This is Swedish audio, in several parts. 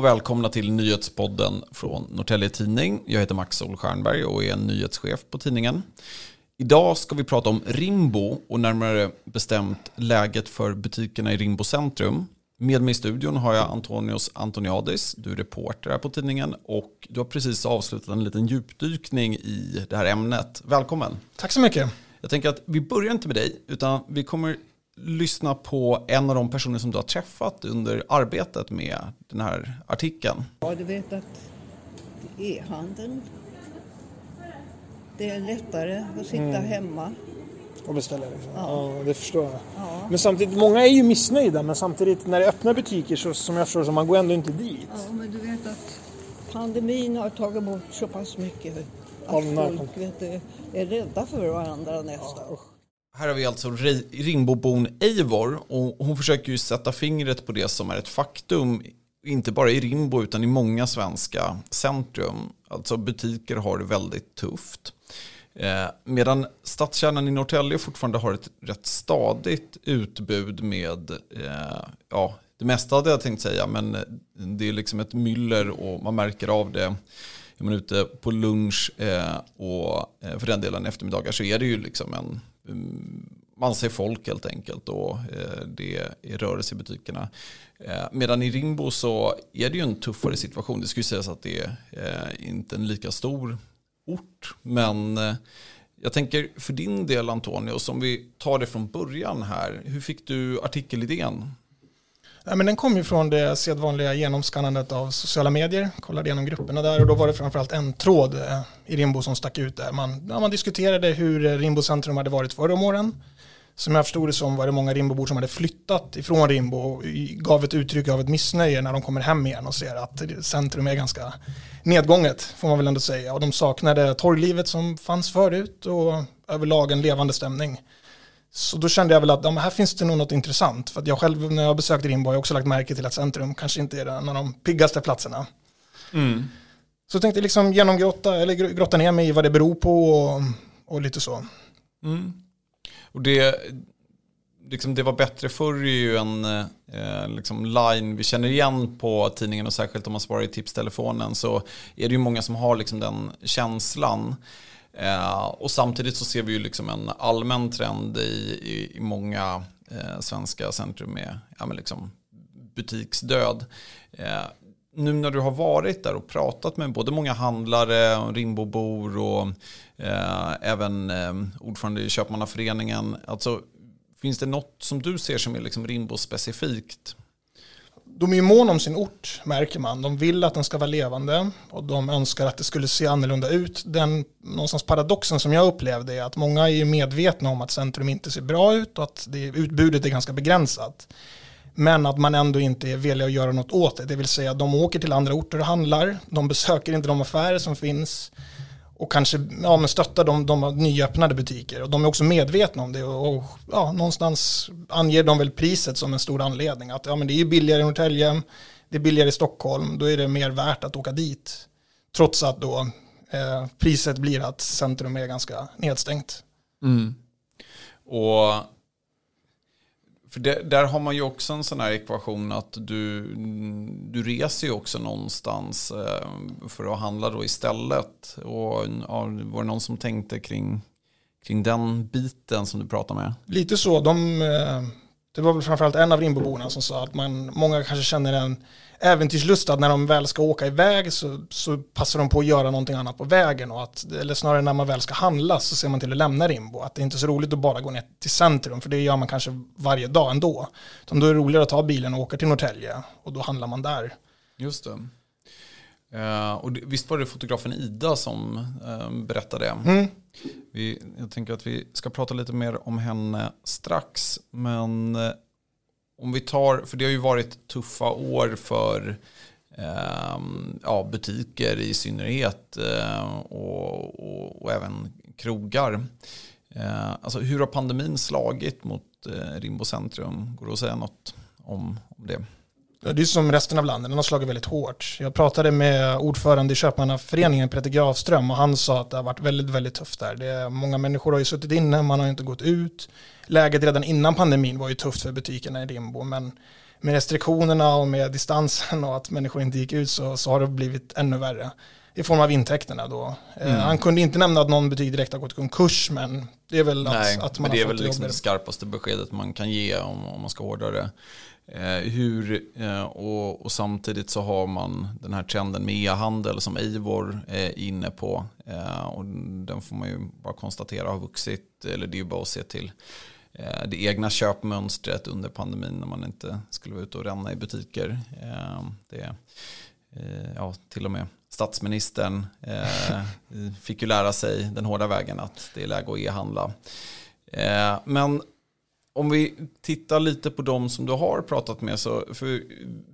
Och välkomna till nyhetspodden från Norrtelje Tidning. Jag heter Max Solstjernberg och är nyhetschef på tidningen. Idag ska vi prata om Rimbo och närmare bestämt läget för butikerna i Rimbo centrum. Med mig i studion har jag Antonios Antoniadis, du är reporter här på tidningen och du har precis avslutat en liten djupdykning i det här ämnet. Välkommen! Tack så mycket! Jag tänker att vi börjar inte med dig, utan vi kommer lyssna på en av de personer som du har träffat under arbetet med den här artikeln. Ja, du vet att e-handeln, det är lättare att sitta mm. hemma. Och beställa liksom. Ja. ja, det förstår jag. Ja. Men samtidigt, många är ju missnöjda men samtidigt när det öppnar butiker så som jag förstår så man går ändå inte dit. Ja, men du vet att pandemin har tagit bort så pass mycket att folk vet, är rädda för varandra nästan. Ja, här har vi alltså Ringbobon Eivor och hon försöker ju sätta fingret på det som är ett faktum, inte bara i Rimbo utan i många svenska centrum. Alltså butiker har det väldigt tufft. Eh, medan stadskärnan i Norrtälje fortfarande har ett rätt stadigt utbud med, eh, ja, det mesta hade jag tänkt säga, men det är liksom ett myller och man märker av det. Är man ute på lunch eh, och eh, för den delen eftermiddagar så är det ju liksom en man ser folk helt enkelt och eh, det är rörelse i butikerna. Eh, medan i Rimbo så är det ju en tuffare situation. Det skulle sägas att det är eh, inte en lika stor ort. Men jag tänker för din del Antonio, som vi tar det från början här. Hur fick du artikelidén? Ja, men den kom ju från det sedvanliga genomskannandet av sociala medier. Kollade igenom grupperna där och då var det framförallt en tråd eh, i Rimbo som stack ut där. Man, ja, man diskuterade hur Rimbo centrum hade varit förra om åren. Som jag förstod det som var det många Rimbobor som hade flyttat ifrån Rimbo och gav ett uttryck av ett missnöje när de kommer hem igen och ser att centrum är ganska nedgånget får man väl ändå säga. Och de saknade torglivet som fanns förut och överlag en levande stämning. Så då kände jag väl att ja, här finns det nog något intressant. För att jag själv när jag besökte Rimbo har jag också lagt märke till att centrum kanske inte är en av de piggaste platserna. Mm. Så jag tänkte liksom genomgrotta, eller grotta ner mig i vad det beror på och, och lite så. Mm. Och det, liksom det var bättre förr är ju en eh, liksom line vi känner igen på tidningen och särskilt om man svarar i tipstelefonen så är det ju många som har liksom den känslan. Eh, och samtidigt så ser vi ju liksom en allmän trend i, i, i många eh, svenska centrum med ja, men liksom butiksdöd. Eh, nu när du har varit där och pratat med både många handlare, och Rimbobor och eh, även eh, ordförande i Köpmannaföreningen. Alltså, finns det något som du ser som är liksom Rimbo-specifikt? De är ju mån om sin ort, märker man. De vill att den ska vara levande och de önskar att det skulle se annorlunda ut. Den någonstans paradoxen som jag upplevde är att många är medvetna om att centrum inte ser bra ut och att det, utbudet är ganska begränsat. Men att man ändå inte är villig att göra något åt det. Det vill säga de åker till andra orter och handlar. De besöker inte de affärer som finns och kanske ja, men stöttar de, de nyöppnade butiker. Och de är också medvetna om det och, och ja, någonstans anger de väl priset som en stor anledning. Att ja, men det är ju billigare i Norrtälje, det är billigare i Stockholm, då är det mer värt att åka dit. Trots att då eh, priset blir att centrum är ganska nedstängt. Mm. Och för det, där har man ju också en sån här ekvation att du, du reser ju också någonstans eh, för att handla då istället. Och ja, var det någon som tänkte kring, kring den biten som du pratade med? Lite så. De, eh, det var väl framförallt en av Rimboborna som sa att man, många kanske känner en äventyrslust att när de väl ska åka iväg så, så passar de på att göra någonting annat på vägen. Och att, eller snarare när man väl ska handla så ser man till att lämna Rimbo. Att det är inte är så roligt att bara gå ner till centrum för det gör man kanske varje dag ändå. Utan då är det roligare att ta bilen och åka till Norrtälje och då handlar man där. Just det. Uh, och det, visst var det fotografen Ida som uh, berättade det. Mm. Vi, jag tänker att vi ska prata lite mer om henne strax. Men uh, om vi tar, för det har ju varit tuffa år för eh, ja, butiker i synnerhet eh, och, och, och, även krogar. Alltså, hur har pandemin slagit mot Rimbo centrum? Går det att säga något om, om det? Det är som resten av landet, den har slagit väldigt hårt. Jag pratade med ordförande i Köpmannaföreningen, Peter Grafström, och han sa att det har varit väldigt, väldigt tufft där. Det är, många människor har ju suttit inne, man har inte gått ut. Läget redan innan pandemin var ju tufft för butikerna i Rimbo, men med restriktionerna och med distansen och att människor inte gick ut så, så har det blivit ännu värre i form av intäkterna då. Eh, mm. Han kunde inte nämna att någon butik direkt har gått i konkurs men det är väl Nej, att, att man men det är väl liksom det skarpaste beskedet man kan ge om, om man ska hårdra det. Eh, hur, eh, och, och, samtidigt så har man den här trenden med e-handel som Eivor är eh, inne på. Eh, och den får man ju bara konstatera har vuxit, eller det är ju bara att se till eh, det egna köpmönstret under pandemin när man inte skulle vara ute och ränna i butiker. Eh, det, eh, ja, till och med statsministern eh, fick ju lära sig den hårda vägen att det är läge att e-handla. Eh, men om vi tittar lite på de som du har pratat med så för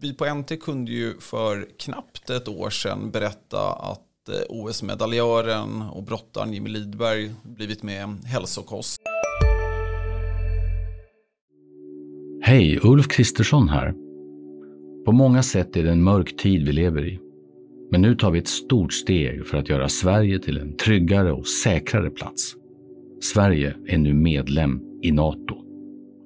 vi på NT kunde ju för knappt ett år sedan berätta att eh, OS-medaljören och brottaren Jimmy Lidberg blivit med hälsokost. Hej, Ulf Kristersson här. På många sätt är det en mörk tid vi lever i. Men nu tar vi ett stort steg för att göra Sverige till en tryggare och säkrare plats. Sverige är nu medlem i Nato.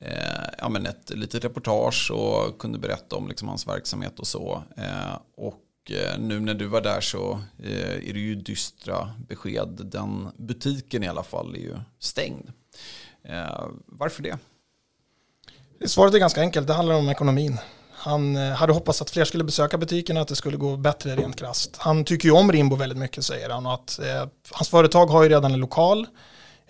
eh, ja, men ett litet reportage och kunde berätta om liksom hans verksamhet och så. Eh, och eh, nu när du var där så eh, är det ju dystra besked. Den butiken i alla fall är ju stängd. Eh, varför det? Svaret är ganska enkelt, det handlar om ekonomin. Han hade hoppats att fler skulle besöka butiken och att det skulle gå bättre rent krasst. Han tycker ju om Rimbo väldigt mycket säger han och att eh, hans företag har ju redan en lokal eh,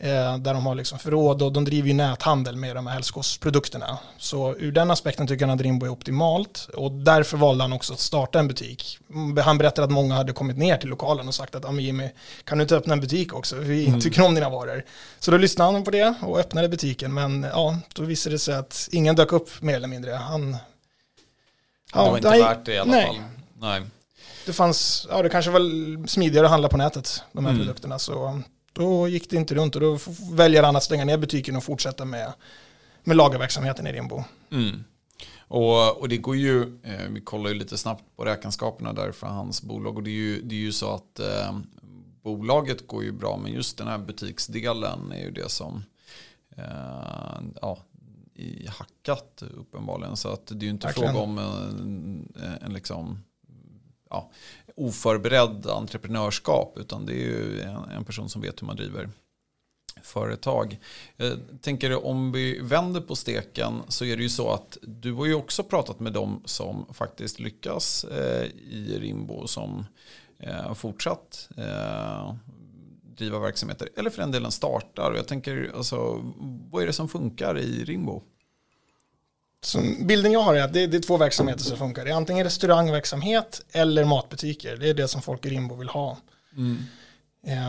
där de har liksom förråd och de driver ju näthandel med de här hälsokostprodukterna. Så ur den aspekten tycker han att Rimbo är optimalt och därför valde han också att starta en butik. Han berättade att många hade kommit ner till lokalen och sagt att Jimmy, kan du inte öppna en butik också? Vi mm. tycker om dina varor. Så då lyssnade han på det och öppnade butiken men ja, då visade det sig att ingen dök upp mer eller mindre. Han Ja, det var inte nej, värt det i alla nej. fall. Nej. Det fanns, ja det kanske var smidigare att handla på nätet, de här mm. produkterna. Så då gick det inte runt och då väljer han att stänga ner butiken och fortsätta med, med lagerverksamheten i Rimbo. Mm. Och, och det går ju, eh, vi kollar ju lite snabbt på räkenskaperna där för hans bolag och det är ju, det är ju så att eh, bolaget går ju bra men just den här butiksdelen är ju det som eh, ja, i hackat uppenbarligen. Så att det är ju inte Verkligen. fråga om en, en liksom, ja, oförberedd entreprenörskap utan det är ju en, en, person som vet hur man driver företag. Jag tänker om vi vänder på steken så är det ju så att du har ju också pratat med dem som faktiskt lyckas eh, i Rimbo som eh, fortsatt eh, driva verksamheter eller för den delen startar. Jag tänker, alltså, vad är det som funkar i Rimbo? Så bilden jag har är att det det är två verksamheter som funkar. Det är antingen restaurangverksamhet eller matbutiker. Det är det som folk i Rimbo vill ha. Mm.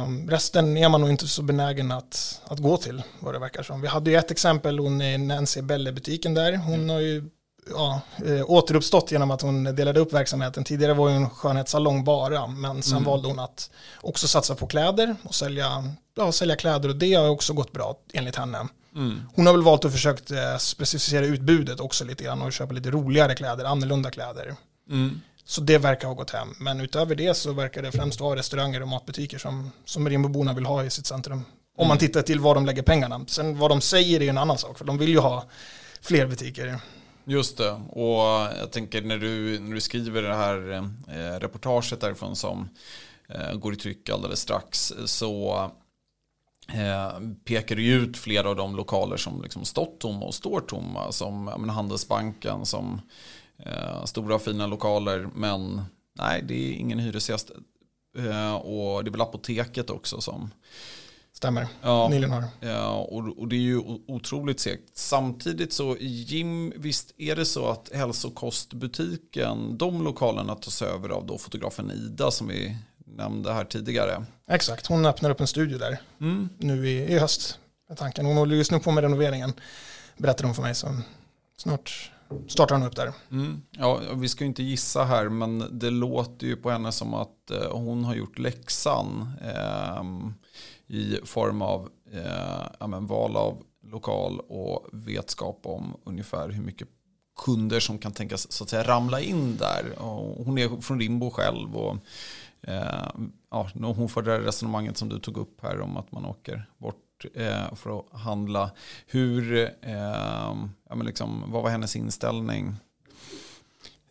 Um, resten är man nog inte så benägen att, att gå till vad det verkar som. Vi hade ju ett exempel, hon är Nancy Belle-butiken där. Hon mm. har ju ja, äh, återuppstått genom att hon delade upp verksamheten. Tidigare var ju en skönhetssalong bara, men sen mm. valde hon att också satsa på kläder och sälja, ja, sälja kläder och det har också gått bra enligt henne. Mm. Hon har väl valt att försöka eh, specificera utbudet också lite grann och köpa lite roligare kläder, annorlunda kläder. Mm. Så det verkar ha gått hem. Men utöver det så verkar det främst vara restauranger och matbutiker som, som Rimboborna vill ha i sitt centrum. Om man mm. tittar till var de lägger pengarna. Sen vad de säger är en annan sak, för de vill ju ha fler butiker. Just det, och jag tänker när du, när du skriver det här eh, reportaget därifrån som eh, går i tryck alldeles strax så eh, pekar ut flera av de lokaler som liksom stått tomma och står tomma. Som menar, Handelsbanken, som eh, stora fina lokaler. Men nej, det är ingen hyresgäst. Eh, och det är väl apoteket också som Stämmer, ja, nyligen har. Ja, och, och det är ju otroligt segt. Samtidigt så, Jim, visst är det så att hälsokostbutiken, de lokalerna tas över av då fotografen Ida som vi nämnde här tidigare. Exakt, hon öppnar upp en studio där mm. nu i, i höst. Med tanken. Hon håller just nu på med renoveringen, berättade hon för mig. Så snart, startar hon upp där. Mm. Ja, vi ska ju inte gissa här, men det låter ju på henne som att eh, hon har gjort läxan eh, i form av eh, ja, men val av lokal och vetskap om ungefär hur mycket kunder som kan tänkas så att säga ramla in där. Och hon är från Rimbo själv och Eh, ja, hon för det här resonemanget som du tog upp här om att man åker bort eh, för att handla. Hur, eh, ja, men liksom, vad var hennes inställning?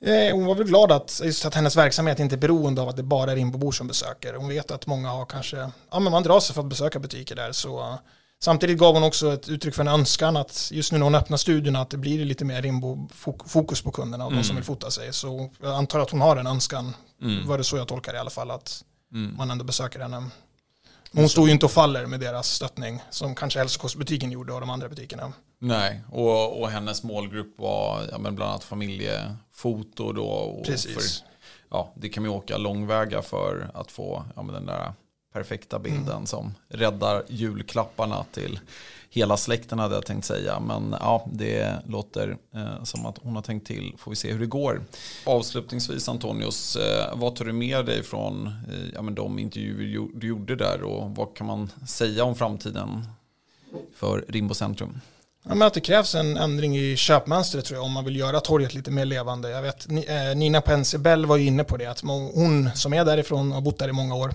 Eh, hon var väl glad att, just att hennes verksamhet inte är beroende av att det bara är inbobor som besöker. Hon vet att många har kanske, ja men man drar sig för att besöka butiker där så Samtidigt gav hon också ett uttryck för en önskan att just nu när hon öppnar studion att det blir lite mer rimbo fokus på kunderna och mm. de som mm. vill fota sig. Så jag antar att hon har en önskan, mm. var det så jag tolkar det i alla fall, att mm. man ändå besöker henne. Hon står ju inte och faller med deras stöttning som kanske hälsokostbutiken gjorde och de andra butikerna. Nej, och, och hennes målgrupp var ja, men bland annat familjefoto då. Och Precis. För, ja, det kan man ju åka långväga för att få ja, men den där perfekta bilden mm. som räddar julklapparna till hela släkten hade jag tänkt säga. Men ja, det låter eh, som att hon har tänkt till. Får vi se hur det går. Avslutningsvis Antonius, eh, vad tar du med dig från eh, ja, men de intervjuer du gjorde där och vad kan man säga om framtiden för Rimbo Centrum? Ja, men att det krävs en ändring i köpmönstret tror jag om man vill göra torget lite mer levande. Jag vet, eh, Nina Pensebell var ju inne på det, att hon som är därifrån och har bott där i många år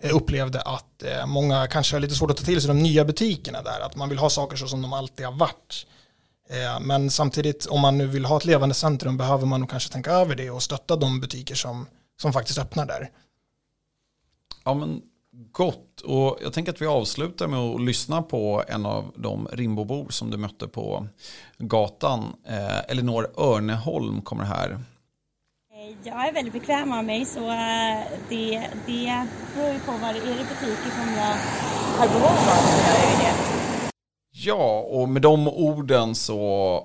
Eh, upplevde att eh, många kanske har lite svårt att ta till sig de nya butikerna där, att man vill ha saker så som de alltid har varit. Eh, men samtidigt, om man nu vill ha ett levande centrum behöver man nog kanske tänka över det och stötta de butiker som, som faktiskt öppnar där. Ja, men gott. Och jag tänker att vi avslutar med att lyssna på en av de Rimbobor som du mötte på gatan. Elinor Örneholm kommer här. Jag är väldigt bekväm av mig så eh, det, det beror ju på vad det är i butiker som jag har behov av. Ja, och med de orden så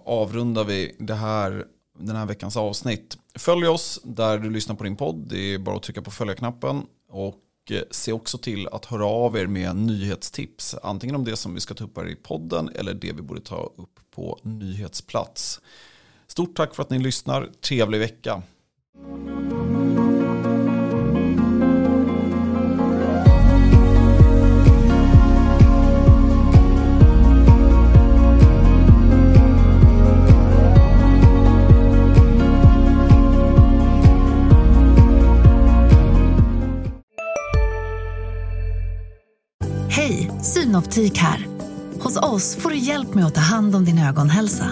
avrundar vi det här, den här veckans avsnitt. Följ oss där du lyssnar på din podd. Det är bara att trycka på följa-knappen. Och eh, se också till att höra av er med nyhetstips. Antingen om det som vi ska ta upp här i podden eller det vi borde ta upp på nyhetsplats. Stort tack för att ni lyssnar. Trevlig vecka. Hej, Synoptik här. Hos oss får du hjälp med att ta hand om din ögonhälsa.